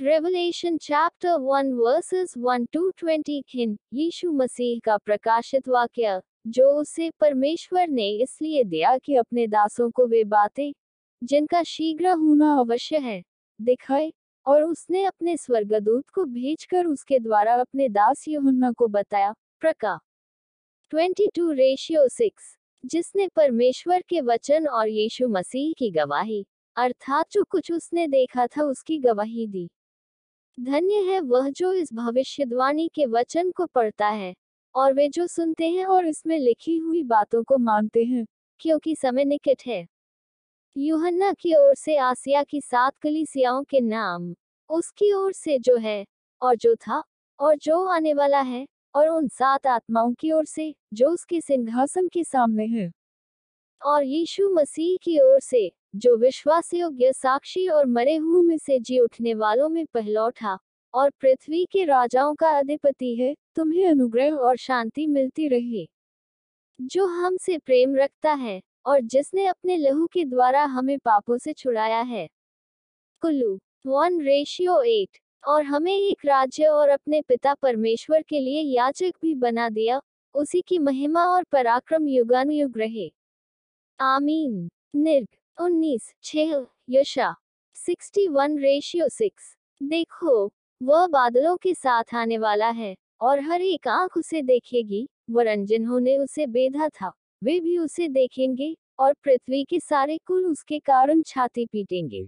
Revelation chapter 1 versus 1 to 20 हिन यीशु मसीह का प्रकाशित वाक्य, जो उसे परमेश्वर ने इसलिए दिया कि अपने दासों को वे बातें, जिनका शीघ्र होना अवश्य है, दिखाए, और उसने अपने स्वर्गदूत को भेजकर उसके द्वारा अपने दास यूहन्ना को बताया, प्रका। 22 रेशियो 6 जिसने परमेश्वर के वचन और यीशु मसीह की गवाही, अर्थात जो कुछ उसने देखा था उसकी गवाही दी। धन्य है वह जो इस भविष्यवाणी के वचन को पढ़ता है, और वे जो सुनते हैं और इसमें लिखी हुई बातों को मानते हैं, क्योंकि समय निकट है। यूहन्ना की ओर से आसिया की सात कलीसियाओं के नाम, उसकी ओर से जो है, और जो था, और जो आने वाला है, और उन सात आत्माओं की ओर से, जो उसके सिंहासन के सामने है। और यीशु मसीह की ओर से जो विश्वास योग्य साक्षी और मरे हुए में से जी उठने वालों में पहलौठा और पृथ्वी के राजाओं का अधिपति है, तुम्हें अनुग्रह और शांति मिलती रहे। जो हमसे प्रेम रखता है और जिसने अपने लहू के द्वारा हमें पापों से छुड़ाया है। कुल्लू, वन रेशियो एट, और हमें एक राज्य और अपने पिता परमेश्वर के लिए याचक भी बना दिया, उसी की महिमा और पराक्रम युगानुयुग रहे। आमीन। निर्ग उन्नीस, छह, यशा, सिक्सटी वन रेशियो सिक्स देखो, वह बादलों के साथ आने वाला है और हर एक आँख उसे देखेगी, वरन जिन्होंने उसे बेधा था, वे भी उसे देखेंगे और पृथ्वी के सारे कुल उसके कारण छाती पीटेंगे।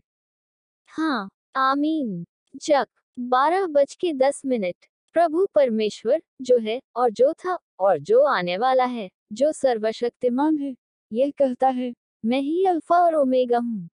हाँ आमीन। जक बारह बज के दस मिनट। प्रभु परमेश्वर, जो है और जो था और जो आने वाला है, जो सर्वशक्तिमान है, यह कहता है मैं ही अल्फ़ा और ओमेगा हूँ।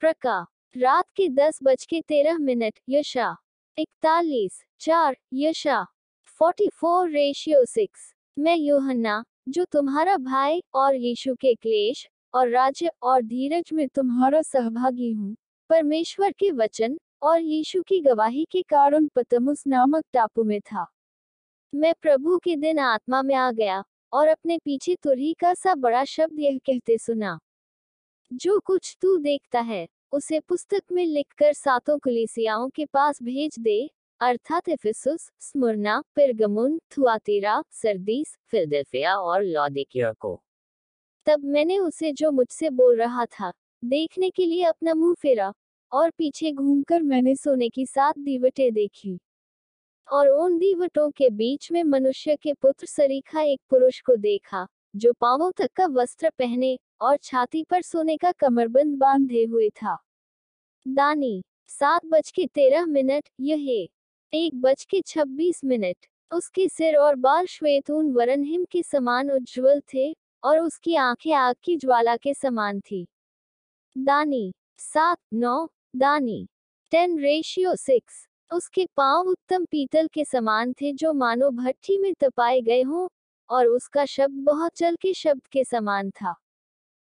प्रका, रात के दस बज के तेरह मिनट, यशा। इकतालीस, चार, यशा। Forty four, ratio six. मैं योहन्ना, जो तुम्हारा भाई और यीशु के क्लेश और राज्य और धीरज में तुम्हारा सहभागी हूँ। परमेश्वर के वचन और यीशु की गवाही के कारण पतमुस नामक टापू में था। मैं प्रभु के दिन आत्मा में आ गया। और अपने पीछे तुरही का सा बड़ा शब्द यह कहते सुना, जो कुछ तू देखता है, उसे पुस्तक में लिखकर सातों कलीसियाओं के पास भेज दे, अर्थात Ephesus, Smyrna, Pergamum, Thyatira, Sardis Philadelphia और लौदिकिया को। तब मैंने उसे जो मुझसे बोल रहा था, देखने के लिए अपना मुँह फेरा और पीछे घूमकर मैंने सोने की सात दीवटें देखी। और उन दीवटों के बीच में मनुष्य के पुत्र सरीखा एक पुरुष को देखा, जो पांवों तक का वस्त्र पहने और छाती पर सोने का कमरबंद बांधे हुए था। दानी, सात बज के तेरह मिनट, यह एक बज के छब्बीस मिनट। उसके सिर और बाल श्वेत वरण हिम के समान उज्जवल थे और उसकी आँखें आग की ज्वाला के समान थी। दानी, सात, नौ, दानी, टेन रेशियो सिक्स। उसके पाँव उत्तम पीतल के समान थे जो मानो भट्टी में तपाए गए हों, और उसका शब्द बहुत जल के शब्द के समान था।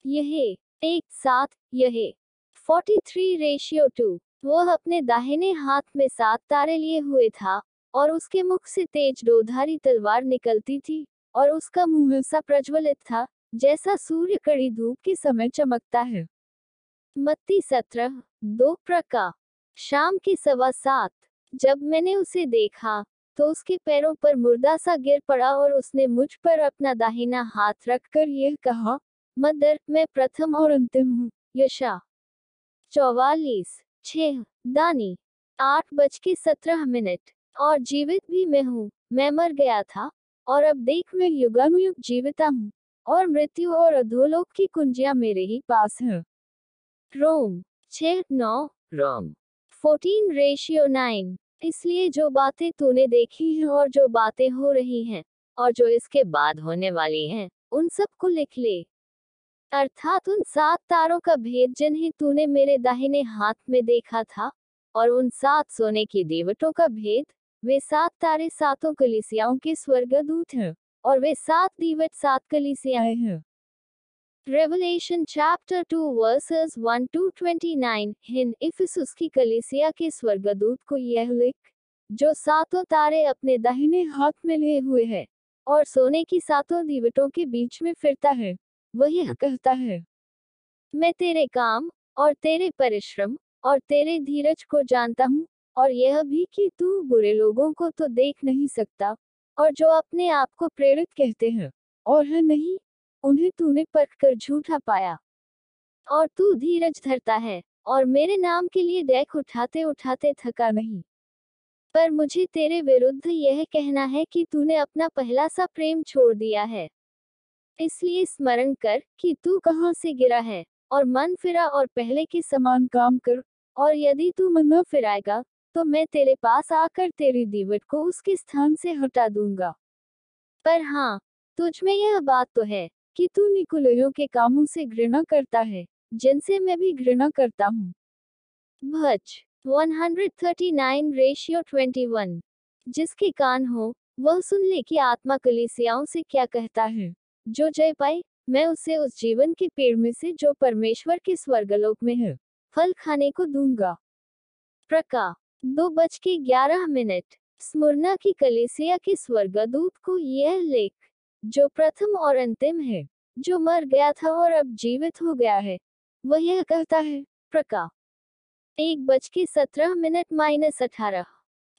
यह, एक सात यह। फोर्टी थ्री रेशियो टू, वह अपने दाहिने हाथ में सात तारे लिए हुए था, और उसके मुख से तेज रोधारी तलवार निकलती थी, और उसका मुँह ऐसा प्रज्वलित था, जैसा सूर्य कड़ी धूप के समय चमकता है। मत्ती सत्रह, दो प्रका शाम के सवा सात। जब मैंने उसे देखा तो उसके पैरों पर मुर्दा सा गिर पड़ा और उसने मुझ पर अपना दाहिना हाथ रखकर यह कहा, मदर, मैं प्रथम और अंतिम हूँ। यशा। चौवालीस। छह। दानी। आठ बज के सत्रह मिनट। और जीवित भी मैं हूँ। मैं मर गया था। और अब देख मैं युगानुयुग जीविता हूँ। और मृत्यु और अधोलोक की कुंजियाँ मेरे ही पास है। रोम। छह, नौ। रोम। Fourteen ratio nine. इसलिए जो बातें तूने देखी हैं और जो बातें हो रही हैं, और जो इसके बाद होने वाली हैं, उन सबको लिख ले। अर्थात उन सात तारों का भेद जिन्हें तूने मेरे दाहिने हाथ में देखा था, और उन सात सोने की देवटों का भेद, वे सात तारे सातों कलिसियाओं के स्वर्गदूत हैं, और वे सात दीवट सात कलिसियाएँ हैं। Revelation chapter 2 verses 1 to 29 हिन इफिसुस की कलिसिया के स्वर्गदूत को यह लिख, जो सातों तारे अपने दाहिने हाथ में लिए हुए है और सोने की सातों दीवटों के बीच में फिरता है, वही कहता है, मैं तेरे काम और तेरे परिश्रम और तेरे धीरज को जानता हूँ और यह भी कि तू बुरे लोगों को तो देख नहीं सकता और जो अपने आप को प्रेरित कहते हैं और है नहीं उन्हें तूने परख कर झूठा पाया। और तू धीरज धरता है, और मेरे नाम के लिए डेक उठाते उठाते थका नहीं। पर मुझे तेरे विरुद्ध यह कहना है कि तूने अपना पहला सा प्रेम छोड़ दिया है। इसलिए स्मरण कर कि तू कहाँ से गिरा है, और मन फिरा और पहले के समान काम कर, और यदि तू मन न फिराएगा तो मैं तेरे पास आकर तेरी दीवट को उसके स्थान से हटा दूँगा। पर हाँ तुझ में यह बात तो है कि तू निकुलयों के कामों से घृणा करता है, जिनसे मैं भी घृणा करता हूँ। भज 139 रेशियो 21 जिसके कान हो, वह सुन ले कि आत्मा कलीसियाओं से क्या कहता है। जो जय पाए, मैं उसे उस जीवन के पेड़ में से जो परमेश्वर के स्वर्गलोक में है, फल खाने को दूँगा। प्रका, दो बज के ग्यारह मिनट। स्मुरना की कलेसिया के स्वर्गदूत को यह लेख जो प्रथम और अंतिम है, जो मर गया था और अब जीवित हो गया है, वह यह कहता है, प्रका, एक बज के सत्रह मिनट माइनस अठारह।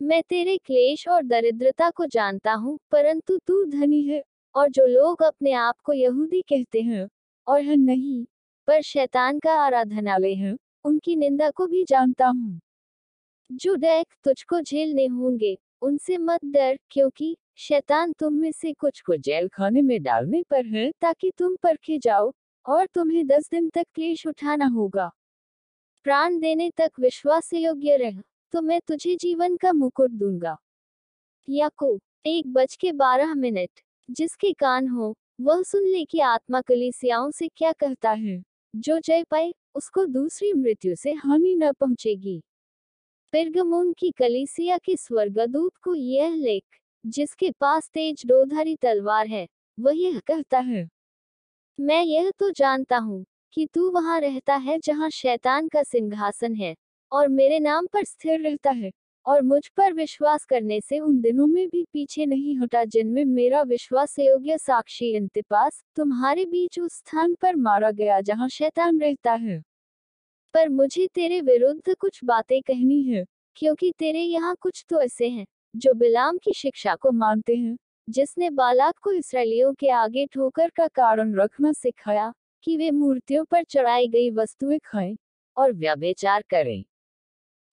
मैं तेरे क्लेश और दरिद्रता को जानता हूँ, परंतु तू धनी है, और जो लोग अपने आप को यहूदी कहते हैं, और है नहीं, पर शैतान का आराधनालय है, उनकी निंदा को भी जानता हूँ। जो डैक तुझको झेलने होंगे उनसे मत डर, क्योंकि शैतान तुम में से कुछ को जेल खाने में डालने पर है, ताकि तुम परखे जाओ और तुम्हें दस दिन तक क्लेश उठाना होगा। प्राण देने तक विश्वास योग्य रह तो मैं तुझे जीवन का मुकुट दूँगा। याकूब, एक बज के बारह मिनट, जिसके कान हो, वह सुन ले कि आत्मा कलीसियाओं से क्या कहता है। जो जय पाए, उसको दूसरी मृत्यु से हानि न पहुंचेगी। पिरगमुन की कलीसिया के स्वर्गदूत को यह लेख, जिसके पास तेज डोधारी तलवार है, वह यह कहता है, मैं यह तो जानता हूँ कि तू वहाँ रहता है जहाँ शैतान का सिंहासन है, और मेरे नाम पर स्थिर रहता है, और मुझ पर विश्वास करने से उन दिनों में भी पीछे नहीं हटा जिनमें मेरा विश्वास योग्य साक्षी इंतपास तुम्हारे बीच उस स्थान पर मारा गया जहाँ शैतान रहता है। पर मुझे तेरे विरुद्ध कुछ बातें कहनी है, क्योंकि तेरे यहाँ कुछ तो ऐसे हैं, जो बिलाम की शिक्षा को मानते हैं, जिसने बालाक को इसराइलियों के आगे ठोकर का कारण रखना सिखाया कि वे मूर्तियों पर चढ़ाई गई वस्तुएँ खाएँ और व्यभिचार करें।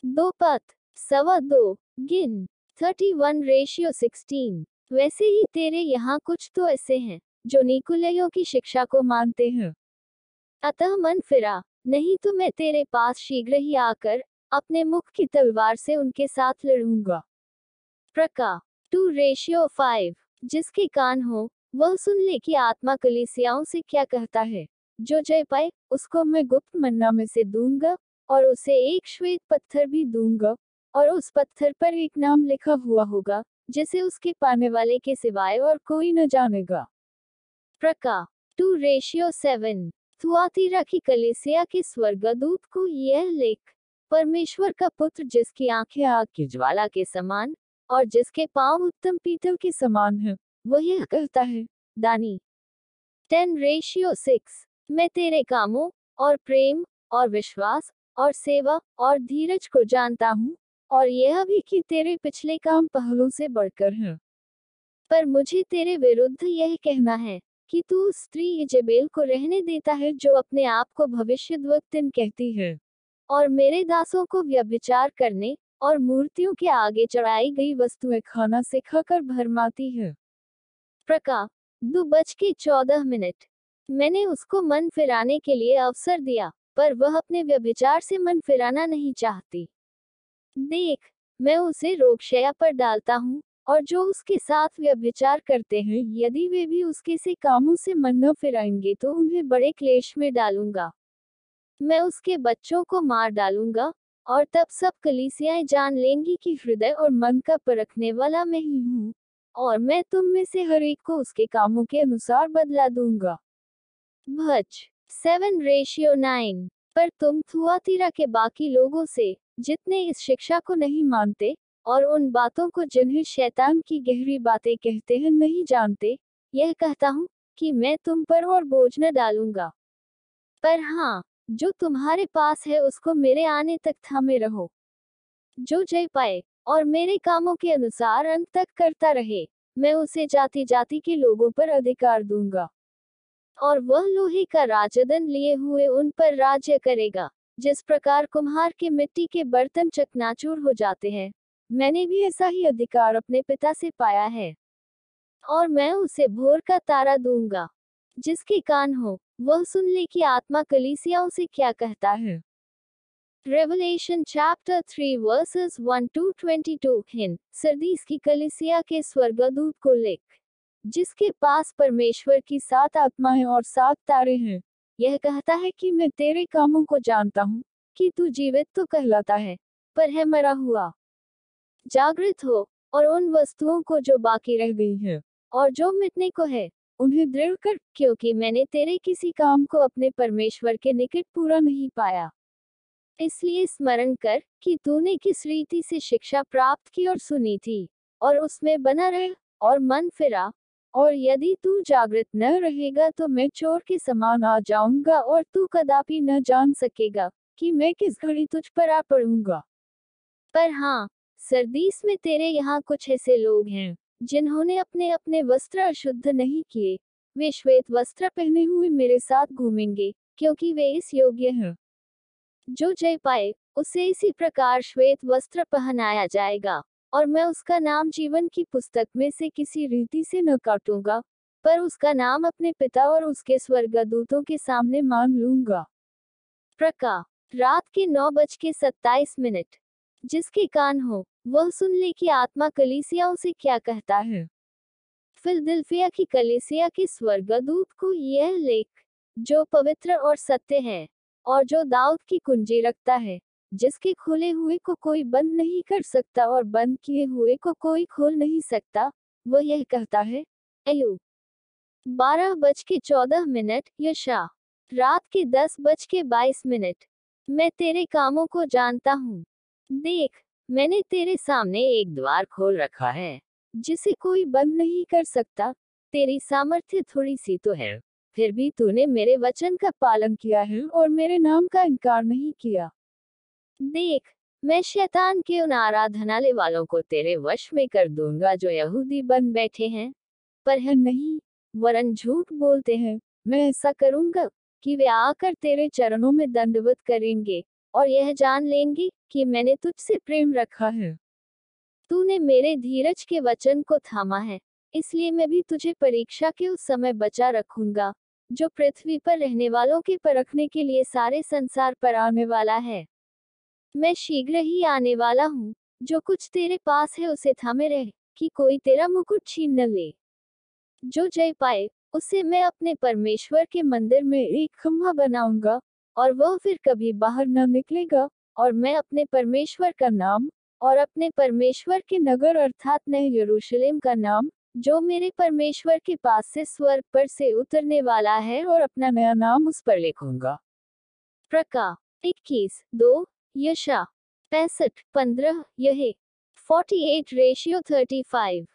दो पथ सवा दो, गिन थर्टी वन रेशियो सिक्सटीन वैसे ही तेरे यहाँ कुछ तो ऐसे हैं, जो निकुलयों की शिक्षा को मानते हैं। अतः मन फिरा नहीं तो मैं तेरे पास शीघ्र ही आकर अपने मुख की तलवार से उनके साथ लड़ूँगा। प्रका टू रेशियो फाइव जिसके कान हो, वह सुन ले कि आत्मा कलीसियाओं से क्या कहता है। जो जय पाए, उसको मैं गुप्त मन्ना में से दूँगा, और उसे एक श्वेत पत्थर भी दूँगा, और उस पत्थर पर एक नाम लिखा हुआ होगा, जिसे उसके पाने वाले के सिवाय और कोई न जानेगा। प्रका टू रेशियो सेवन थुआतीरा की कलेसिया के स्वर्गदूत को यह लेख, परमेश्वर का पुत्र जिसकी आँखें आग की ज्वाला के समान और जिसके पाँव उत्तम पीतल के समान है, वह यह कहता है, दानी। टेन रेशियो सिक्स, मैं तेरे कामों और प्रेम और विश्वास और सेवा और धीरज को जानता हूँ और यह भी कि तेरे पिछले काम पहलों से बढ़कर है। पर मुझे तेरे विरुद्ध यह कहना है कि तू स्त्री इजेबेल को रहने देता है जो अपने आप को भविष्य कहती है। और मेरे दासों को व्यभिचार करने और मूर्तियों के आगे चढ़ाई गई वस्तुएँ खाना सिखाकर भरमाती है। प्रका, दो बज के चौदह मिनट। मैंने उसको मन फिराने के लिए अवसर दिया, पर वह अपने व्यभिचार से मन फिराना नहीं चाहती। देख, मैं उसे रोगशया पर डालता हूँ और जो उसके साथ व्यभिचार करते हैं, यदि वे भी उसके से कामों से मन न फिराएँगे तो उन्हें बड़े क्लेश में डालूँगा। मैं उसके बच्चों को मार डालूँगा, और तब सब कलीसियाएँ जान लेंगी कि हृदय और मन का परखने वाला मैं ही हूँ, और मैं तुम में से हर एक को उसके कामों के अनुसार बदला दूँगा। भज। Seven ratio nine. पर तुम थुआतीरा के बाकी लोगों से, जितने इस शिक्षा को नहीं मानते और उन बातों को जिन्हें शैतान की गहरी बातें कहते हैं नहीं जानते, यह कहता हूँ कि मैं तुम पर और बोझ न डालूँगा। पर हाँ जो तुम्हारे पास है उसको मेरे आने तक थामे रहो। जो जय पाए और मेरे कामों के अनुसार अंत तक करता रहे, मैं उसे जाति जाति के लोगों पर अधिकार दूँगा। और वह लोहे का राजदन लिए हुए उन पर राज्य करेगा, जिस प्रकार कुम्हार के मिट्टी के बर्तन चकनाचूर हो जाते हैं। मैंने भी ऐसा ही अधिकार अपने पिता से पाया है। और मैं उसे भोर का तारा दूँगा, जिसके कान हो, वह सुन ले कि आत्मा कलीसियाओं से क्या कहता है। Revelation chapter 3 verses 1 to 22 हिन सरदीस की कलिसिया के स्वर्गदूत को लिख, जिसके पास परमेश्वर की सात आत्माएँ और सात तारे हैं, यह कहता है कि मैं तेरे कामों को जानता हूँ, कि तू जीवित तो कहलाता है, पर है मरा हुआ। जागृत हो और उन वस्तुओं को जो बाकी रह गई है और जो मिटने को है, उन्हें दृढ़ कर, क्योंकि मैंने तेरे किसी काम को अपने परमेश्वर के निकट पूरा नहीं पाया। इसलिए स्मरण कर कि तूने किस रीति से शिक्षा प्राप्त की और सुनी थी, और उसमें बना रह और मन फिरा, और यदि तू जागृत न रहेगा तो मैं चोर के समान आ जाऊँगा और तू कदापि न जान सकेगा कि मैं किस घड़ी तुझ पर आ पड़ूँगा। पर हाँ सर्दीस में तेरे यहाँ कुछ ऐसे लोग हैं, जिन्होंने अपने अपने वस्त्र अशुद्ध नहीं किए। वे श्वेत वस्त्र पहने हुए मेरे साथ घूमेंगे, क्योंकि वे इस योग्य हैं। जो जय पाए, उसे इसी प्रकार श्वेत वस्त्र पहनाया जाएगा, और मैं उसका नाम जीवन की पुस्तक में से किसी रीति से न काटूँगा, पर उसका नाम अपने पिता और उसके स्वर्गदूतों के सामने मान लूँगा। प्रका, रात के नौ बज के सत्ताईस मिनट। जिसके कान हो, वह सुन ले कि आत्मा कलीसियाओं से क्या कहता है। फिलदिल्फिया की कलीसिया के स्वर्गदूत को यह लेख, जो पवित्र और सत्य है, और जो दाऊद की कुंजी रखता है, जिसके खुले हुए को कोई बंद नहीं कर सकता और बंद किए हुए को कोई खोल नहीं सकता, वह यह कहता है अयु बारह बज के चौदह मिनट, यशा, रात के दस बज के बाईस मिनट, मैं तेरे कामों को जानता हूँ देख, मैंने तेरे सामने एक द्वार खोल रखा है, जिसे कोई बंद नहीं कर सकता। तेरी सामर्थ्य थोड़ी सी तो है, फिर भी तूने मेरे वचन का पालन किया है और मेरे नाम का इनकार नहीं किया। देख, मैं शैतान के उन आराधनालय वालों को तेरे वश में कर दूँगा जो यहूदी बन बैठे हैं। पर है नहीं, वरन झूठ बोलते हैं, मैं ऐसा करूँगा कि वे आकर तेरे चरणों में दंडवत करेंगे। और यह जान लेंगे कि मैंने तुझसे प्रेम रखा है। तूने मेरे धीरज के वचन को थामा है, इसलिए मैं भी तुझे परीक्षा के उस समय बचा रखूँगा, जो पृथ्वी पर रहने वालों के परखने के लिए सारे संसार पर आने वाला है। मैं शीघ्र ही आने वाला हूँ, जो कुछ तेरे पास है उसे थामे रहे, कि कोई तेरा मुकुट छीन न ले। जो जय पाए, उसे मैं अपने परमेश्वर के मंदिर में एक खंभा बनाऊँगा। और वह फिर कभी बाहर न निकलेगा, और मैं अपने परमेश्वर का नाम, और अपने परमेश्वर के नगर अर्थात नए यरूशलेम का नाम, जो मेरे परमेश्वर के पास से स्वर्ग पर से उतरने वाला है और अपना नया नाम उस पर लिखूँगा। प्रका, इक्कीस, दो, यशा, पैंसठ, पंद्रह, यह, forty eight, ratio thirty five,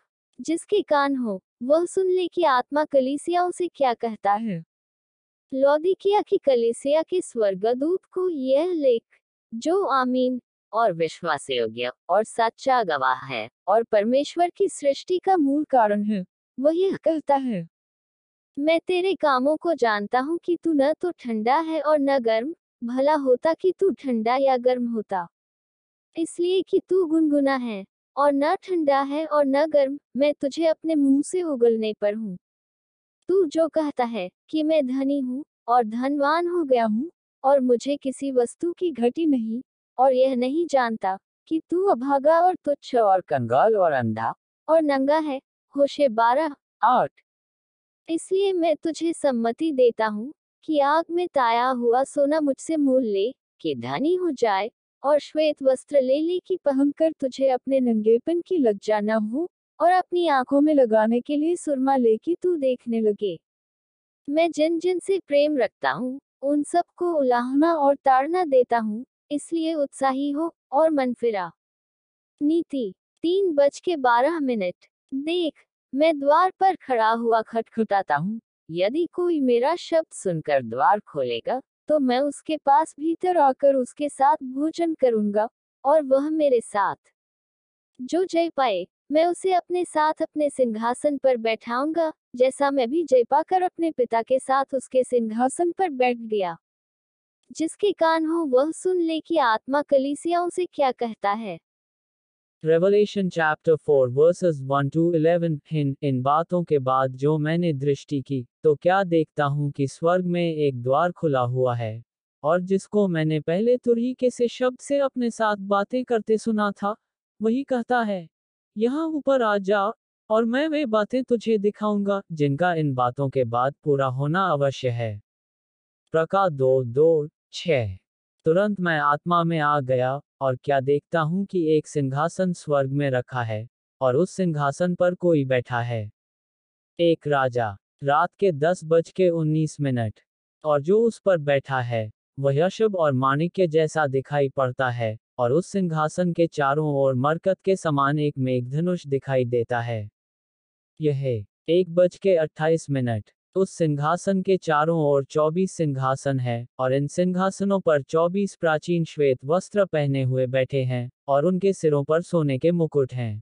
जिसके कान हो, वह सुन ले कि आत्मा कलीसियाओं से क्या कहता है। लौदिकिया की कलीसिया के स्वर्गदूत को यह लेख, जो आमीन और विश्वास योग्य और सच्चा गवाह है और परमेश्वर की सृष्टि का मूल कारण है, वह यह कहता है। मैं तेरे कामों को जानता हूँ कि तू न तो ठंडा है और न गर्म, भला होता कि तू ठंडा या गर्म होता। इसलिए कि तू गुनगुना है और न ठंडा है और न गर्म, मैं तुझे अपने मुँह से उगलने पर हूँ। तू जो कहता है कि मैं धनी हूँ और धनवान हो गया हूँ और मुझे किसी वस्तु की घटी नहीं और यह नहीं जानता कि तू अभागा और तुच्छ और कंगाल और अंधा। और नंगा है होशे बारह आठ। इसलिए मैं तुझे सम्मति देता हूँ कि आग में ताया हुआ सोना मुझसे मोल ले कि धनी हो जाए और श्वेत वस्त्र ले ले की पहनकर तुझे अपने नंगेपन की लज्जा न हो। और अपनी आँखों में लगाने के लिए सुरमा ले की तू देखने लगे। मैं जिन जिन से प्रेम रखता हूँ, उन सबको उलाहना और ताड़ना देता हूँ, इसलिए उत्साही हो और मन फिरा। नीति, तीन बज के बारह मिनट। देख, मैं द्वार पर खड़ा हुआ खटखटाता हूँ। यदि कोई मेरा शब्द सुनकर द्वार खोलेगा तो मैं उसके पास भीतर आकर उसके साथ भोजन करूँगा और वह मेरे साथ। जो जय पाए मैं उसे अपने साथ अपने सिंहासन पर बैठाऊँगा, जैसा मैं भी जय पाकर अपने पिता के साथ उसके सिंहासन पर बैठ गया। जिसके कान हो वह सुन ले कि आत्मा कलीसियाओं से क्या कहता है। Revelation chapter 4 verses 1 to 11 इन इन बातों के बाद जो मैंने दृष्टि की तो क्या देखता हूँ कि स्वर्ग में एक द्वार खुला हुआ है, और जिसको मैंने पहले तुरही से शब्द से अपने साथ बातें करते सुना था, वही कहता है यहाँ ऊपर आ जा और मैं वे बातें तुझे दिखाऊँगा, जिनका इन बातों के बाद पूरा होना अवश्य है। प्रका दो दो, छह। तुरंत मैं आत्मा में आ गया और क्या देखता हूँ कि एक सिंहासन स्वर्ग में रखा है और उस सिंहासन पर कोई बैठा है। एक राजा, रात के दस बज के उन्नीस मिनट। और जो उस पर बैठा है, वह शुभ और माणिक्य जैसा दिखाई पड़ता है। और उस सिंहासन के चारों ओर मरकत के समान एक मेघधनुष दिखाई देता है। यह एक बज के अट्ठाईस मिनट। उस सिंहासन के चारों ओर चौबीस सिंहासन है और इन सिंहासनों पर चौबीस प्राचीन श्वेत वस्त्र पहने हुए बैठे हैं और उनके सिरों पर सोने के मुकुट हैं।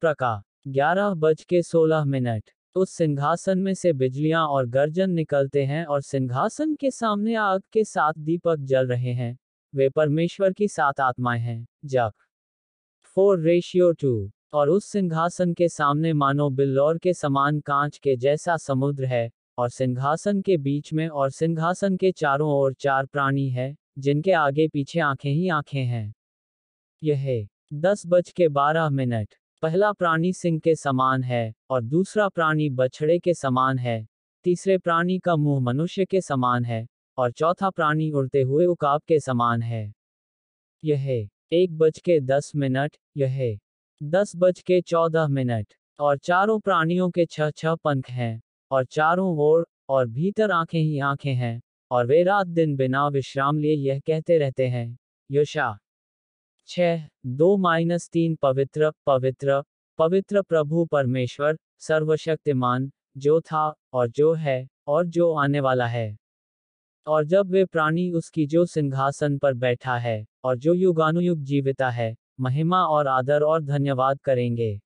प्रका, ग्यारह बज के सोलह मिनट। उस सिंहासन में से बिजलियाँ और गर्जन निकलते हैं और सिंहासन के सामने आग के साथ दीपक जल रहे हैं। वे परमेश्वर की सात आत्माएँ हैं जब फोर रेशियो टू, और उस सिंहासन के सामने मानो बिल्लौर के समान कांच के जैसा समुद्र है, और सिंहासन के बीच में और सिंहासन के चारों ओर चार प्राणी है, जिनके आगे पीछे आँखें ही आँखें हैं। यह, दस बज के बारह मिनट, पहला प्राणी सिंह के समान है, और दूसरा प्राणी बछड़े के समान है, तीसरे प्राणी का मुँह मनुष्य के समान है और चौथा प्राणी उड़ते हुए उकाब के समान है। यह एक बज के दस मिनट, यह दस बज के चौदह मिनट, और चारों प्राणियों के छह छह पंख हैं, और चारों ओर और भीतर आँखें ही आँखें हैं, और वे रात दिन बिना विश्राम लिए यह कहते रहते हैं, योशा, छह, दो माइनस तीन पवित्र पवित्र पवित्र प्रभु परमेश्वर, सर्वशक्तिमान, जो था और जो है और जो आने वाला है। और जब वे प्राणी उसकी जो सिंहासन पर बैठा है और जो युगानुयुग जीविता है, महिमा और आदर और धन्यवाद करेंगे।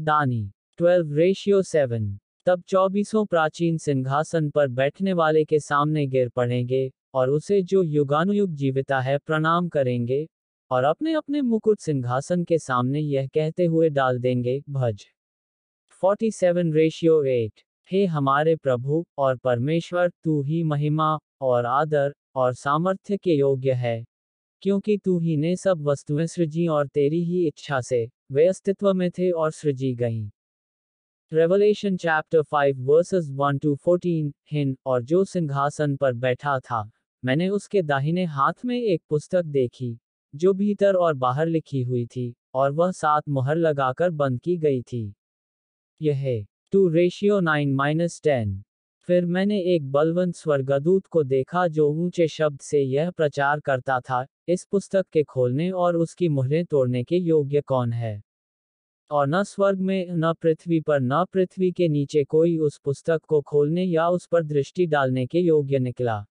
दानी 12 रेशियो 7 तब चौबीसों प्राचीन सिंहासन पर बैठने वाले के सामने गिर पड़ेंगे और उसे जो युगानुयुग जीविता है, प्रणाम करेंगे और अपने अपने मुकुट सिंहासन के सामने यह कहते हुए डाल देंगे, भज। 47 रेशियो 8 हे हमारे प्रभु और परमेश्वर, तू ही महिमा और आदर और सामर्थ्य के योग्य है, क्योंकि तू ही ने सब वस्तुएँ सृजी और तेरी ही इच्छा से वे अस्तित्व में थे और सृजी गईं। रेवलेशन चैप्टर 5 वर्सेस 1 टू 14 हिन और जो सिंहासन पर बैठा था, मैंने उसके दाहिने हाथ में एक पुस्तक देखी, जो भीतर और बाहर लिखी हुई थी, और वह सात मुहर लगाकर बंद की गई थी। यह two ratio nine minus ten. फिर मैंने एक बलवंत स्वर्गदूत को देखा जो ऊँचे शब्द से यह प्रचार करता था, इस पुस्तक के खोलने और उसकी मुहरें तोड़ने के योग्य कौन है? और न स्वर्ग में, न पृथ्वी पर, न पृथ्वी के नीचे कोई उस पुस्तक को खोलने या उस पर दृष्टि डालने के योग्य निकला।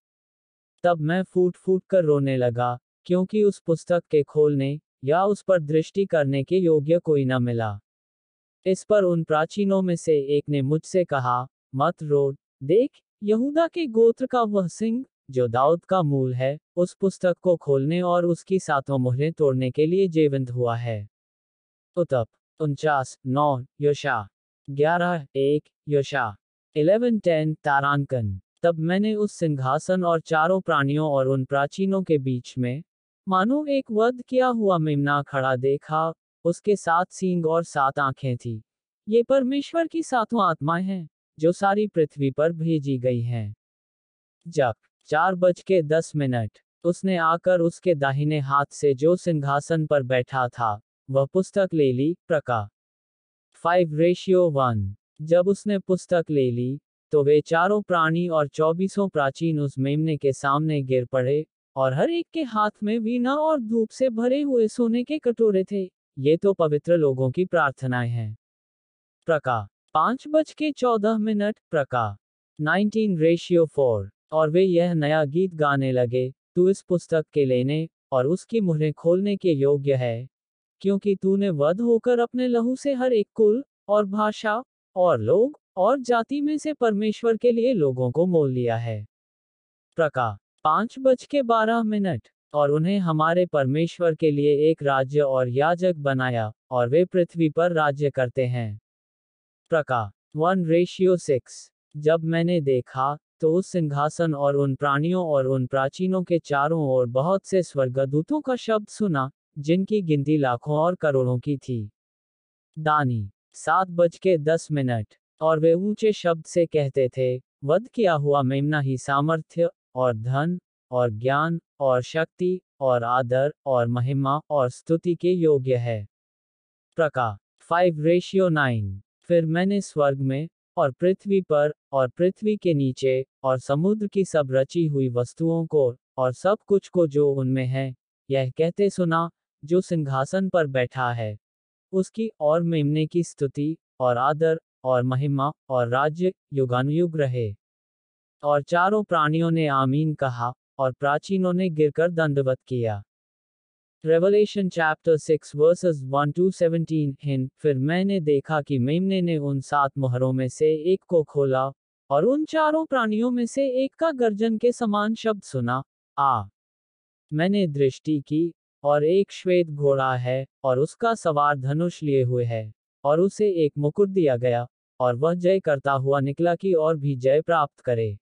तब मैं फूट फूट कर रोने लगा, क्योंकि उस पुस्तक के खोलने या उस पर दृष्टि करने के योग्य कोई न मिला। इस पर उन प्राचीनों में से एक ने मुझसे कहा, मत रो। देख, यहूदा के गोत्र का वह सिंह, जो दाऊद का मूल है, उस पुस्तक को खोलने और उसकी सातों मुहरें तोड़ने के लिए जीवंत हुआ है। उतप उनचास, नौ, योशा। ग्यारह, एक, योशा। Eleven, ten, तारांकन। तब मैंने उस सिंहासन और चारों प्राणियों और उन प्राचीनों के बीच में, मानो एक वध किया हुआ मेमना खड़ा देखा उसके सात सींग और सात आँखें थी। ये परमेश्वर की सातों आत्माएँ हैं, जो सारी पृथ्वी पर भेजी गई हैं। जब चार बज के दस मिनट, उसने आकर उसके दाहिने हाथ से जो सिंहासन पर बैठा था, वह पुस्तक ले ली, प्रका। Five ratio one. जब उसने पुस्तक ले ली तो वे चारों प्राणी और चौबीसों प्राचीन उस मेमने के सामने गिर पड़े, और हर एक के हाथ में वीणा और धूप से भरे हुए सोने के कटोरे थे। ये तो पवित्र लोगों की प्रार्थनाएँ हैं। प्रका, पाँच बज के चौदह मिनट, प्रका। 19 रेशियो फोर, और वे यह नया गीत गाने लगे, तू इस पुस्तक के लेने और उसकी मुहरें खोलने के योग्य है, क्योंकि तूने वध होकर अपने लहू से हर एक कुल और भाषा और लोग और जाति में से परमेश्वर के लिए लोगों को मोल लिया है। प्रका, पाँच बज के बारह मिनट। और उन्हें हमारे परमेश्वर के लिए एक राज्य और याजक बनाया, और वे पृथ्वी पर राज्य करते हैं। प्रका, वन रेशियो सिक्स। जब मैंने देखा तो उस सिंहासन और उन प्राणियों और उन प्राचीनों के चारों ओर बहुत से स्वर्गदूतों का शब्द सुना, जिनकी गिनती लाखों और करोड़ों की थी। दानी, सात बज के दस मिनट। और वे ऊँचे शब्द से कहते थे, वध किया हुआ मेमना ही सामर्थ्य और धन और ज्ञान और शक्ति और आदर और महिमा और स्तुति के योग्य है। प्रका फाइव रेशियो नाइन फिर मैंने स्वर्ग में और पृथ्वी पर और पृथ्वी के नीचे और समुद्र की सब रची हुई वस्तुओं को और सब कुछ को जो उनमें है, यह कहते सुना, जो सिंहासन पर बैठा है। उसकी और मेमने की स्तुति और आदर और महिमा और राज्य युगानुयुग रहे। और चारों प्राणियों ने आमीन कहा और प्राचीनों ने गिरकर दंडवत किया। Revelation chapter six verses one to seventeen Hind फिर मैंने देखा कि मेमने ने उन सात मोहरों में से एक को खोला और उन चारों प्राणियों में से एक का गर्जन के समान शब्द सुना, आ, मैंने दृष्टि की और एक श्वेत घोड़ा है और उसका सवार धनुष लिए हुए है और उसे एक मुकुट दिया गया और वह जय करता हुआ निकला कि और भी जय प्राप्त करे।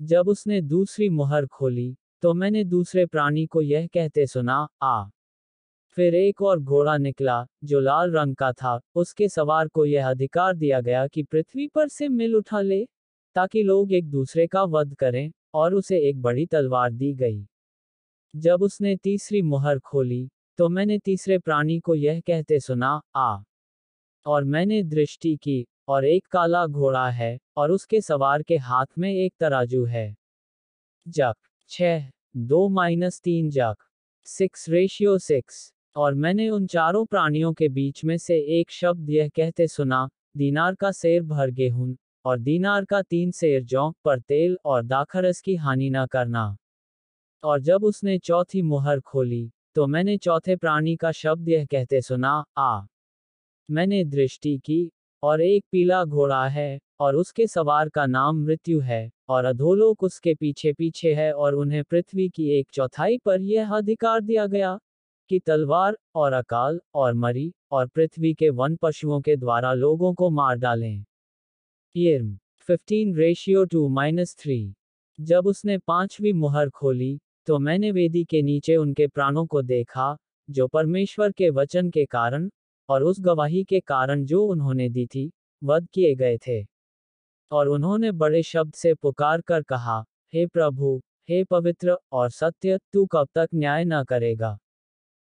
जब उसने दूसरी मुहर खोली तो मैंने दूसरे प्राणी को यह कहते सुना, आ। फिर एक और घोड़ा निकला, जो लाल रंग का था। उसके सवार को यह अधिकार दिया गया कि पृथ्वी पर से मिल उठा ले, ताकि लोग एक दूसरे का वध करें और उसे एक बड़ी तलवार दी गई। जब उसने तीसरी मुहर खोली तो मैंने तीसरे प्राणी को यह कहते सुना, आ। और मैंने दृष्टि की, और एक काला घोड़ा है और उसके सवार के हाथ में एक तराजू है। जक, छह, दो माइनस तीन जक। Six, ratio six. और मैंने उन चारों प्राणियों के बीच में से एक शब्द यह कहते सुना, दीनार का शेर भर गेहूँ, और दीनार का तीन शेर जौ, पर तेल और दाखरस की हानि न करना। और जब उसने चौथी मुहर खोली तो मैंने चौथे प्राणी का शब्द यह कहते सुना, आ। मैंने दृष्टि की और एक पीला घोड़ा है, और उसके सवार का नाम मृत्यु है, और अधोलोक उसके पीछे पीछे है और उन्हें पृथ्वी की एक चौथाई पर यह अधिकार दिया गया, कि तलवार और अकाल और मरी और पृथ्वी के वन पशुओं के द्वारा लोगों को मार डालें। यर्म 15 रेशियो टू माइनस थ्री। जब उसने पांचवी मुहर खोली तो मैंने वेदी के नीचे उनके प्राणों को देखा, जो परमेश्वर के वचन के कारण और उस गवाही के कारण जो उन्होंने दी थी, वध किए गए थे। और उन्होंने बड़े शब्द से पुकार कर कहा, हे प्रभु, हे पवित्र और सत्य, तू कब तक न्याय न करेगा?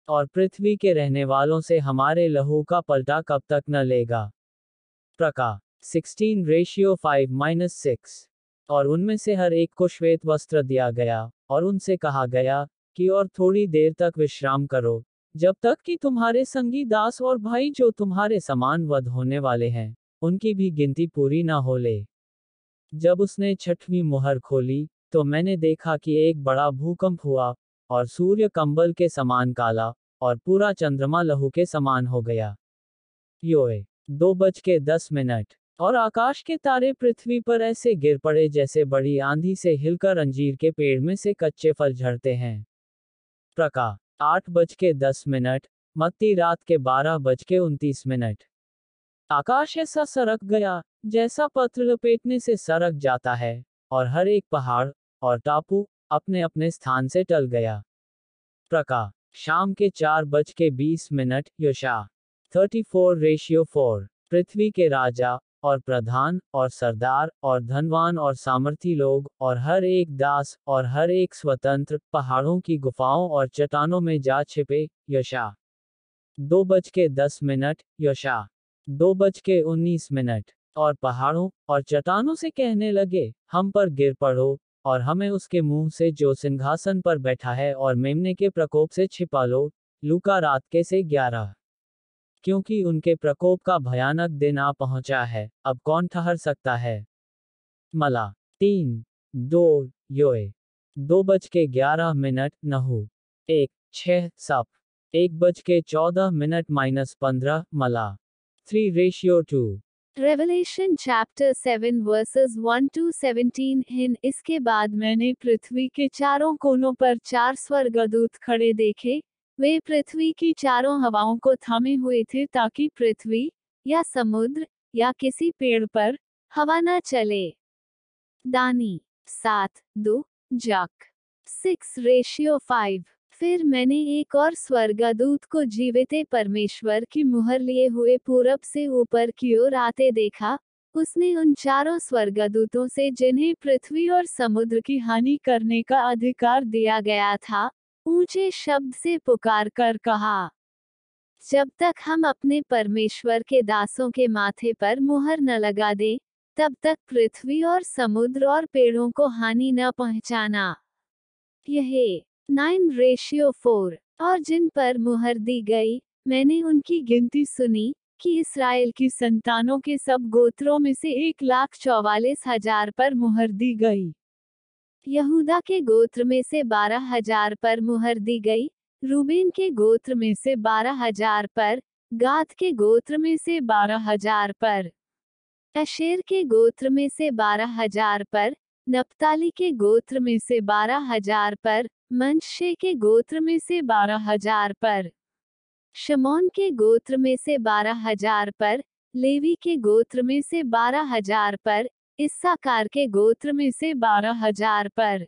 और पृथ्वी के रहने वालों से हमारे लहू का पलटा कब तक न लेगा? प्रका 16 रेशियो 5 माइनस सिक्स और उनमें से हर एक को श्वेत वस्त्र दिया गया, और उनसे कहा गया, कि और थोड़ी देर तक विश्राम करो जब तक कि तुम्हारे संगी दास और भाई जो तुम्हारे समान वध होने वाले हैं, उनकी भी गिनती पूरी ना हो ले। जब उसने छठवीं मुहर खोली तो मैंने देखा कि एक बड़ा भूकंप हुआ, और सूर्य कंबल के समान काला, और पूरा चंद्रमा लहू के समान हो गया। योए, दो बज के दस मिनट, और आकाश के तारे पृथ्वी पर ऐसे गिर पड़े जैसे बड़ी आंधी से हिलकर अंजीर के पेड़ में से कच्चे फल झड़ते हैं। प्रका आठ बज के दस मिनट, मत्ती रात के बारह बज के उनतीस मिनट। आकाश ऐसा सरक गया, जैसा पत्र लपेटने से सरक जाता है, और हर एक पहाड़ और टापू अपने अपने स्थान से टल गया। प्रका, शाम के चार बज के बीस मिनट, योशा थर्टी फोर रेशियो फोर पृथ्वी के राजा और प्रधान, और सरदार, और धनवान, और सामर्थी लोग, और हर एक दास, और हर एक स्वतंत्र, पहाड़ों की गुफाओं और चट्टानों में जा छिपे, यशा। दो बज के दस मिनट, यशा। दो बज के उन्नीस मिनट। और पहाड़ों, और चट्टानों से कहने लगे, हम पर गिर पड़ो, और हमें उसके मुँह से जो सिंहासन पर बैठा है और मेमने के प्रकोप से छिपा लो, लूका रात के से ग्यारह। क्योंकि उनके प्रकोप का भयानक दिन आ पहुँचा है, अब कौन ठहर सकता है? मला, तीन, दो, योए, दो बज के ग्यारह मिनट, नहु, एक, छह, सप, एक बज के चौदह मिनट माइनस पंद्रह, मला three ratio two Revelation chapter 7 verses 1 to 17 हिन इसके बाद मैंने पृथ्वी के चारों कोनों पर चार स्वर्गदूत खड़े देखे वे पृथ्वी की चारों हवाओं को थामे हुए थे ताकि पृथ्वी, या समुद्र, या किसी पेड़ पर हवा न चले। दानी, सात, दो, जक। Six, ratio five. फिर मैंने एक और स्वर्गदूत को जीवित परमेश्वर की मुहर लिए हुए पूरब से ऊपर की ओर आते देखा। उसने उन चारों स्वर्गदूतों से जिन्हें पृथ्वी और समुद्र की हानि करने का अधिकार दिया गया था ऊँचे शब्द से पुकार कर कहा, जब तक हम अपने परमेश्वर के दासों के माथे पर मुहर न लगा दे, तब तक पृथ्वी और समुद्र और पेड़ों को हानि न पहुंचाना। यह नाइन रेशियो फोर, और जिन पर मुहर दी गई, मैंने उनकी गिनती सुनी कि इसराइल की संतानों के सब गोत्रों में से एक लाख चौवालीस हज़ार पर मुहर दी गई। यहूदा के गोत्र में से बारह हज़ार पर मुहर दी गई, रूबेन के गोत्र में से बारह हज़ार पर, गात के गोत्र में से बारह हज़ार पर। अशेर के गोत्र में से बारह हज़ार पर, नप्ताली के गोत्र में से बारह हज़ार पर मंशे के गोत्र में से बारह हज़ार पर। शमौन के गोत्र में से बारह हज़ार पर, लेवी के गोत्र में से बारह हज़ार पर इस्साकार के गोत्र में से बारह हज़ार पर।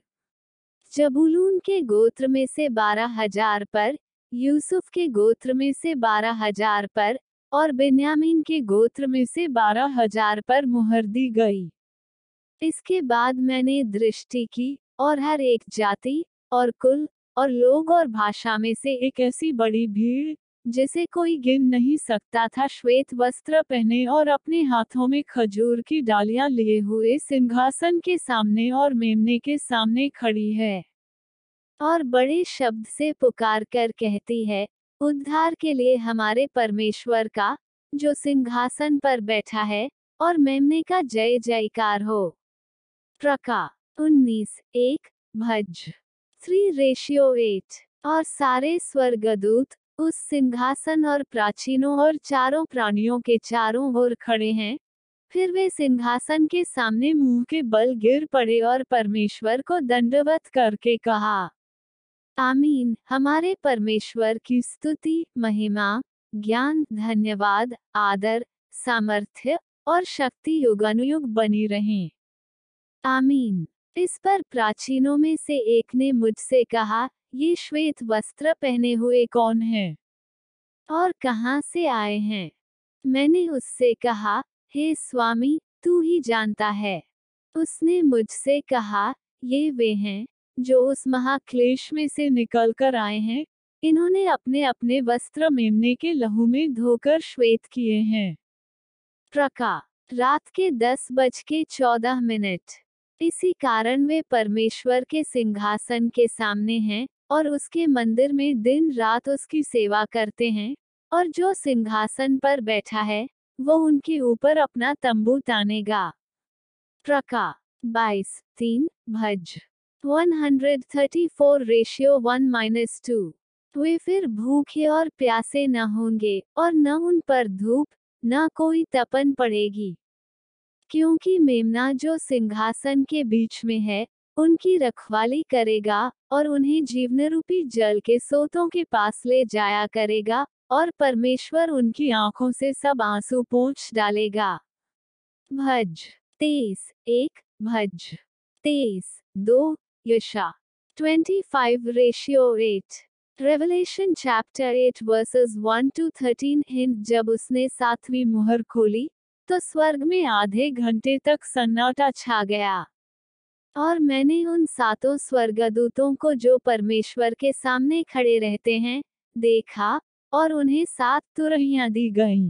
जबुलून के गोत्र में से बारह हज़ार पर, यूसुफ के गोत्र में से बारह हज़ार पर और बिन्यामीन के गोत्र में से बारह हज़ार पर मुहर दी गई। इसके बाद मैंने दृष्टि की और हर एक जाति और कुल और लोग और भाषा में से एक ऐसी बड़ी भीड़ जिसे कोई गिन नहीं सकता था, श्वेत वस्त्र पहने और अपने हाथों में खजूर की डालियाँ लिए हुए सिंहासन के सामने और मेमने के सामने खड़ी है। और बड़े शब्द से पुकार कर कहती है, उद्धार के लिए हमारे परमेश्वर का, जो सिंहासन पर बैठा है, और मेमने का जय जयकार हो। प्रका, उन्नीस, एक, भज। थ्री रेशियो एट, और सारे स्वर्गदूत उस सिंहासन और प्राचीनों और चारों प्राणियों के चारों ओर खड़े हैं। फिर वे सिंहासन के सामने मुँह के बल गिर पड़े और परमेश्वर को दंडवत करके कहा, आमीन। हमारे परमेश्वर की स्तुति, महिमा, ज्ञान, धन्यवाद, आदर, सामर्थ्य और शक्ति युगानुयुग बनी रहें। आमीन। इस पर प्राचीनों में से एक ने मुझसे कहा, ये श्वेत वस्त्र पहने हुए कौन है? और कहाँ से आए हैं? मैंने उससे कहा, हे स्वामी, तू ही जानता है। उसने मुझसे कहा, ये वे हैं, जो उस महाक्लेश में से निकल कर आए हैं। इन्होंने अपने अपने वस्त्र मेमने के लहू में धोकर श्वेत किए हैं। प्रका, रात के दस बज के चौदह मिनट। इसी कारण वे परमेश्वर के सिंहासन के सामने हैं और उसके मंदिर में दिन रात उसकी सेवा करते हैं और जो सिंहासन पर बैठा है, वो उनके ऊपर अपना तंबू तानेगा। प्रका, बाईस, तीन, भज। 134 रेशियो वन माइनस टू वे फिर भूखे और प्यासे न होंगे और न उन पर धूप, न कोई तपन पड़ेगी। क्योंकि मेमना जो सिंहासन के बीच में है, उनकी रखवाली करेगा और उन्हें जीवनरूपी जल के सोतों के पास ले जाया करेगा और परमेश्वर उनकी आँखों से सब आँसू पोंछ डालेगा। भज। तेईस। एक। भज। तेईस। दो। यशा। Twenty five. Ratio eight. Revelation chapter eight verses one to thirteen. Hind जब उसने सातवीं मुहर खोली तो स्वर्ग में आधे घंटे तक सन्नाटा छा गया और मैंने उन सातों स्वर्गदूतों को जो परमेश्वर के सामने खड़े रहते हैं, देखा और उन्हें सात तुरहियाँ दी गईं।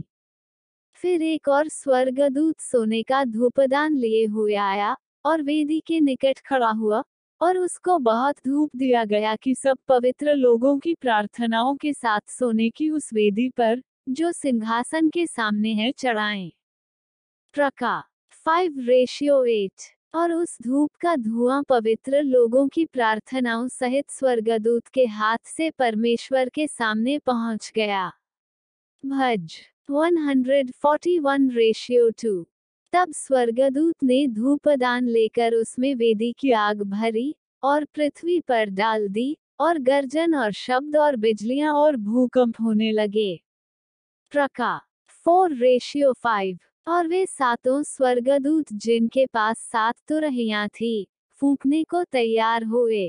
फिर एक और स्वर्गदूत सोने का धूपदान लिए हुए आया और वेदी के निकट खड़ा हुआ और उसको बहुत धूप दिया गया कि सब पवित्र लोगों की प्रार्थनाओं के साथ सोने की उस वेदी पर, जो सिंहासन के सामने है, चढ़ाएँ प्रका फाइव रेशियो एट और उस धूप का धुआँ पवित्र लोगों की प्रार्थनाओं सहित स्वर्गदूत के हाथ से परमेश्वर के सामने पहुँच गया। भज 141 रेशियो टू तब स्वर्गदूत ने धूपदान लेकर उसमें वेदी की आग भरी, और पृथ्वी पर डाल दी, और गर्जन और शब्द और बिजलियाँ और भूकंप होने लगे। प्रका फोर रेशियो फाइव और वे सातों स्वर्गदूत जिनके पास सात तुरहियाँ थी, फूंकने को तैयार हुए।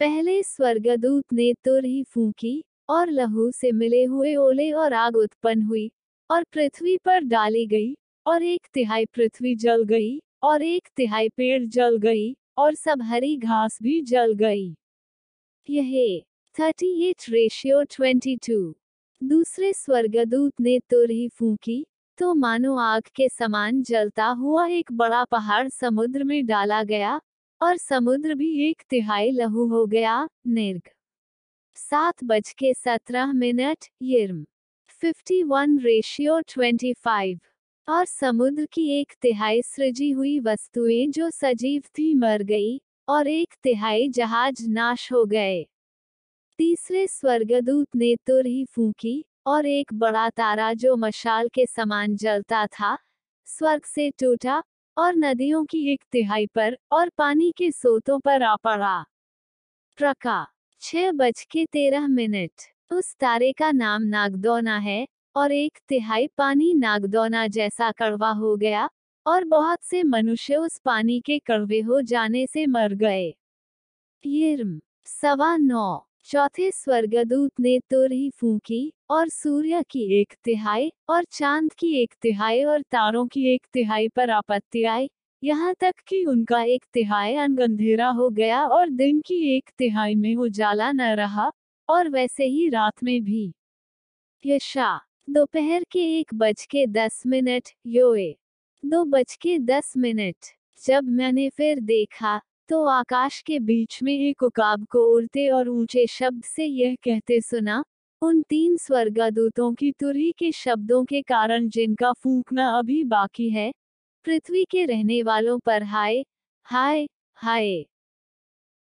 पहले स्वर्गदूत ने तुरही फूंकी और लहू से मिले हुए ओले और आग उत्पन्न हुई और पृथ्वी पर डाली गई और एक तिहाई पृथ्वी जल गई और एक तिहाई पेड़ जल गई और सब हरी घास भी जल गई। यह thirty eight ratio twenty two दूसरे स्वर्गदूत ने तुरही फूंकी तो मानो आग के समान जलता हुआ एक बड़ा पहाड़ समुद्र में डाला गया और समुद्र भी एक तिहाई लहू हो गया, निर्ग। सात बज के सत्रह minute, यिर्म। Fifty one ratio twenty five. और समुद्र की एक तिहाई सृजी हुई वस्तुएँ जो सजीव थी, मर गई और एक तिहाई जहाज़ नाश हो गए। तीसरे स्वर्गदूत ने तुरही फूंकी और एक बड़ा तारा जो मशाल के समान जलता था, स्वर्ग से टूटा और नदियों की एक तिहाई पर और पानी के सोतों पर आ पड़ा। प्रका, छह बज के तेरह मिनट। उस तारे का नाम नागदौना है और एक तिहाई पानी नागदौना जैसा कड़वा हो गया और बहुत से मनुष्य उस पानी के कड़वे हो जाने से मर गए। सवा नौ। चौथे स्वर्गदूत ने तुरही फूंकी और सूर्य की एक तिहाई और चाँद की एक तिहाई और तारों की एक तिहाई पर आपत्ति आई। यहाँ तक कि उनका एक तिहाई अंधेरा हो गया और दिन की एक तिहाई में उजाला न रहा और वैसे ही रात में भी। यशा, दोपहर के एक बज के दस मिनट, योए। दो बज के दस मिनट। जब मैंने फिर देखा तो आकाश के बीच में एक उकाब को उड़ते और ऊँचे शब्द से यह कहते सुना उन तीन स्वर्गदूतों की तुरही के शब्दों के कारण जिनका फूकना अभी बाकी है, पृथ्वी के रहने वालों पर हाय हाय हाय।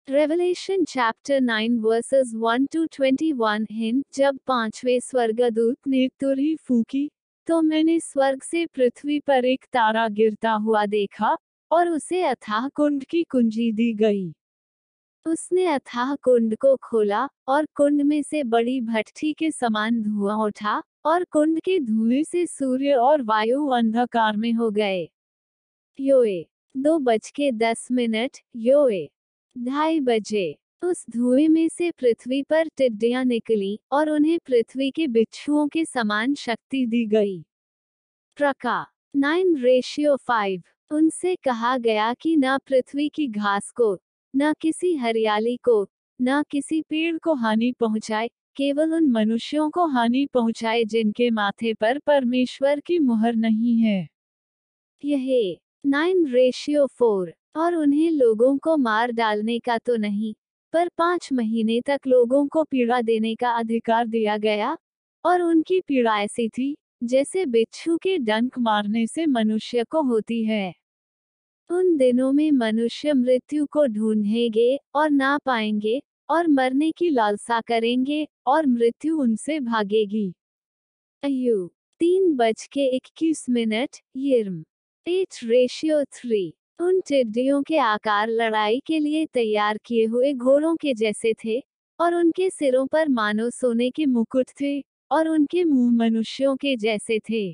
रेवलेशन चैप्टर 9 वर्सेस 1 टू 21 हिंद, जब पांचवे स्वर्गदूत ने तुरही फूकी तो मैंने स्वर्ग से पृथ्वी पर एक तारा गिरता हुआ देखा, और उसे अथाह कुंड की कुंजी दी गई। उसने अथाह कुंड को खोला और कुंड में से बड़ी भट्टी के समान धुआँ उठा और कुंड के धुएँ से सूर्य और वायु अंधकार में हो गए। योए, दो बज के दस मिनट, योए, ढाई बजे। उस धुएँ में से पृथ्वी पर टिड्डियाँ निकली और उन्हें पृथ्वी के बिच्छुओं के समान शक्ति दी गई। प्रका, नाइन रेशियो फाइव, उनसे कहा गया कि न पृथ्वी की घास को न किसी हरियाली को, न किसी पेड़ को हानि पहुँचाए, केवल उन मनुष्यों को हानि पहुँचाए जिनके माथे पर परमेश्वर की मुहर नहीं है। यह, नाइन रेशियो फोर, और उन्हें लोगों को मार डालने का तो नहीं, पर पाँच महीने तक लोगों को पीड़ा देने का अधिकार दिया गया, और उनकी पीड़ा ऐसी थी, जैसे बिच्छू के डंक मारने से मनुष्य को होती है। उन दिनों में मनुष्य मृत्यु को ढूंढेंगे और ना पाएँगे और मरने की लालसा करेंगे और मृत्यु उनसे भागेगी। अयु तीन बज के इक्कीस मिनट एच रेशियो थ्री। उन टिड्डियों के आकार लड़ाई के लिए तैयार किए हुए घोड़ों के जैसे थे और उनके सिरों पर मानो सोने के मुकुट थे और उनके मुँह मनुष्यों के जैसे थे।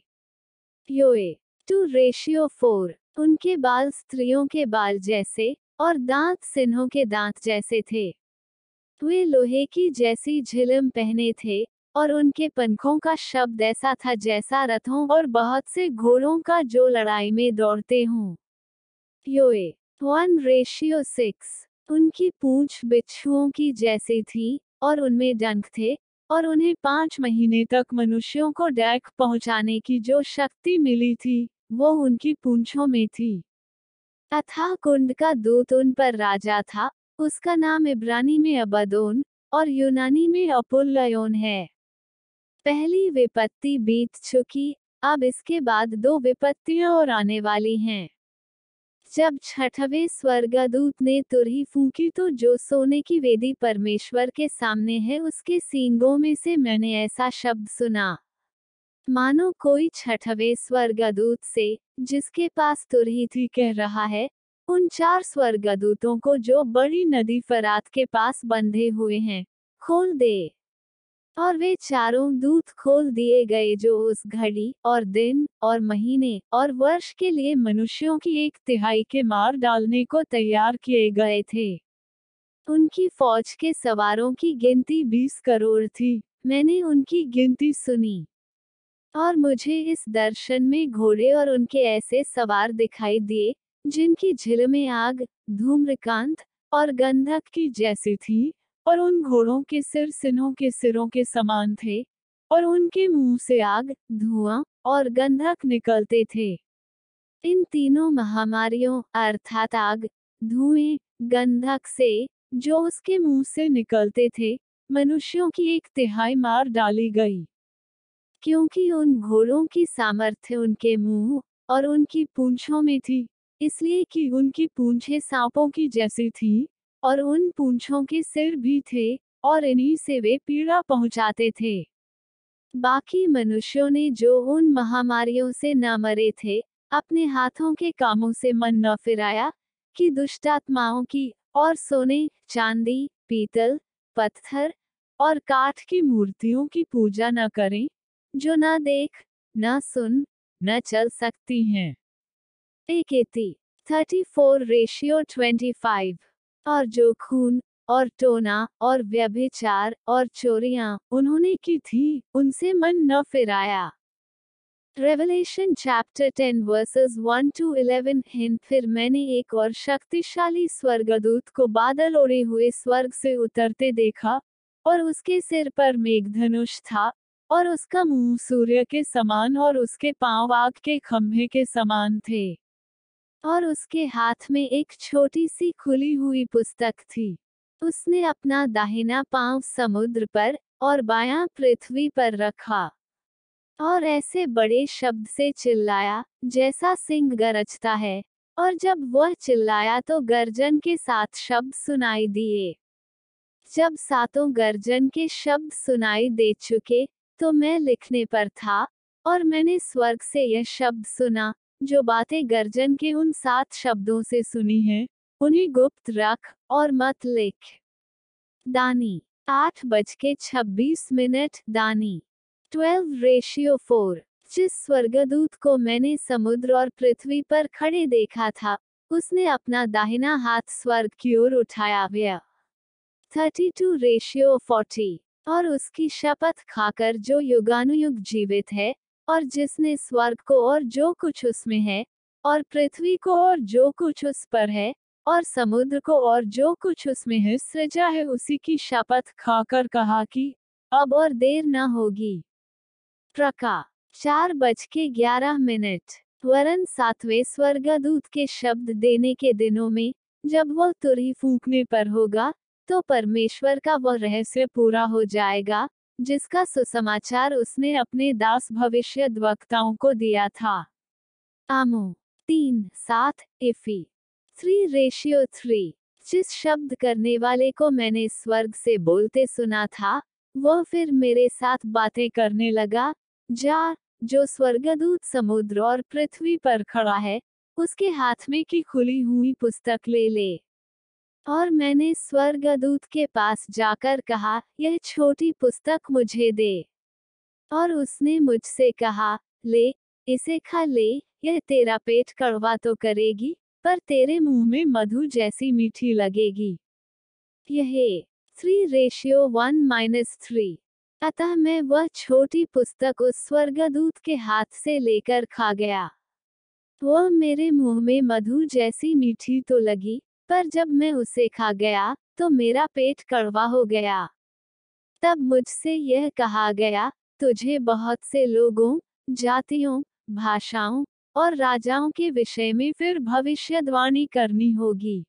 योए, टू रेशियो फोर। उनके बाल स्त्रियों के बाल जैसे और दांत सिन्हों के दांत जैसे थे। वे लोहे की जैसी झिलम पहने थे और उनके पंखों का शब्द ऐसा था जैसा रथों और बहुत से घोड़ों का जो लड़ाई में दौड़ते हों। योए, वन रेशियो सिक्स, उनकी पूंछ बिच्छुओं की जैसी थी और उनमें डंक थे और उन्हें पाँच महीने तक मनुष्यों को डैक पहुँचाने की जो शक्ति मिली थी। वो उनकी पूंछों में थी। अथा कुंड का दूत उन पर राजा था। उसका नाम इब्रानी में अबदोन और यूनानी में अपुल्लयोन है। पहली विपत्ति बीत चुकी, अब इसके बाद दो विपत्तियाँ और आने वाली हैं। जब छठवें स्वर्गदूत ने तुरही फूंकी तो जो सोने की वेदी परमेश्वर के सामने है, उसके सींगों में से मैंने ऐसा शब्द सुना। मानो कोई छठवें स्वर्गदूत से, जिसके पास तुरही थी कह रहा है, उन चार स्वर्गदूतों को जो बड़ी नदी फरात के पास बंधे हुए हैं, खोल दे। और वे चारों दूत खोल दिए गए जो उस घड़ी और दिन और महीने और वर्ष के लिए मनुष्यों की एक तिहाई के मार डालने को तैयार किए गए थे। उनकी फौज के सवारों की गिनती बीस करोड़ थी, मैंने उनकी गिनती सुनी। और मुझे इस दर्शन में घोड़े और उनके ऐसे सवार दिखाई दिए, जिनकी झिलमें आग, धूम्रकांत और गंधक की जैसी थी, और उन घोड़ों के सिर सिनों के सिरों के समान थे, और उनके मुँह से आग, धुआँ और गंधक निकलते थे। इन तीनों महामारियों, अर्थात आग, धुएँ, गंधक से, जो उसके मुँह से निकलते थे, मनुष्यों की एक तिहाई मार डाली गई। क्योंकि उन घोड़ों की सामर्थ्य उनके मुँह और उनकी पूंछों में थी, इसलिए कि उनकी पूंछें सांपों की जैसी थी और उन पूंछों के सिर भी थे और इन्हीं से वे पीड़ा पहुंचाते थे। बाकी मनुष्यों ने जो उन महामारियों से न मरे थे, अपने हाथों के कामों से मन न फिराया कि दुष्टात्माओं की और सोने, चांदी, पीतल, पत्थर और काठ की मूर्तियों की पूजा न करें। जो न देख, न सुन, न चल सकती हैं। एक thirty four ratio twenty five और जो खून, और टोना, और व्यभिचार, और चोरियाँ उन्होंने की थी, उनसे मन न फिराया। रेवलेशन चैप्टर 10 वर्सेस 1 टू 11 हिंद फिर मैंने एक और शक्तिशाली स्वर्गदूत को बादल ओढ़े हुए स्वर्ग से उतरते देखा, और उसके सिर पर मेघधनुष था और उसका मुँह सूर्य के समान और उसके पाँव आग के खंभे के समान थे। और उसके हाथ में एक छोटी सी खुली हुई पुस्तक थी। उसने अपना दाहिना पाँव समुद्र पर और बायां पृथ्वी पर रखा। और ऐसे बड़े शब्द से चिल्लाया जैसा सिंह गरजता है। और जब वह चिल्लाया तो गर्जन के साथ शब्द सुनाई दिए। जब सातों गर्जन के शब्द सुनाई दे चुके तो मैं लिखने पर था, और मैंने स्वर्ग से यह शब्द सुना, जो बातें गर्जन के उन सात शब्दों से सुनी है, उन्हें गुप्त रख और मत लिख। दानी, आठ बज के छब्बीस मिनट दानी, ट्वेल्व रेशियो फोर, जिस स्वर्गदूत को मैंने समुद्र और पृथ्वी पर खड़े देखा था, उसने अपना दाहिना हाथ स्वर्ग की ओर उठाया गया थर्टी टू रेशियो फोर्टी और उसकी शपथ खाकर जो युगानुयुग जीवित है, और जिसने स्वर्ग को और जो कुछ उसमें है, और पृथ्वी को और जो कुछ उस पर है, और समुद्र को और जो कुछ उसमें है, सृजा है उसी की शपथ खाकर कहा कि, अब और देर न होगी। प्रका, चार बज के ग्यारह मिनट। वरन सातवें स्वर्गदूत के शब्द देने के दिनों में, जब वह तुरही फूकने पर होगा तो परमेश्वर का वह रहस्य पूरा हो जाएगा, जिसका सुसमाचार उसने अपने दास भविष्य वक्ताओं को दिया था। आमो, तीन, सात इफी थ्री, रेशियो थ्री, जिस शब्द करने वाले को मैंने स्वर्ग से बोलते सुना था, वह फिर मेरे साथ बातें करने लगा, जा, जो स्वर्गदूत समुद्र और पृथ्वी पर खड़ा है, उसके हाथ में की खुली हुई पुस्तक ले ले। और मैंने स्वर्गदूत के पास जाकर कहा, यह छोटी पुस्तक मुझे दे। और उसने मुझसे कहा, ले, इसे खा ले, यह तेरा पेट कड़वा तो करेगी, पर तेरे मुँह में मधु जैसी मीठी लगेगी। यह three ratio one minus three अतः मैं वह छोटी पुस्तक उस स्वर्गदूत के हाथ से लेकर खा गया। वह मेरे मुँह में मधु जैसी मीठी तो लगी पर जब मैं उसे खा गया तो मेरा पेट कड़वा हो गया। तब मुझसे यह कहा गया, तुझे बहुत से लोगों, जातियों, भाषाओं और राजाओं के विषय में फिर भविष्यवाणी करनी होगी।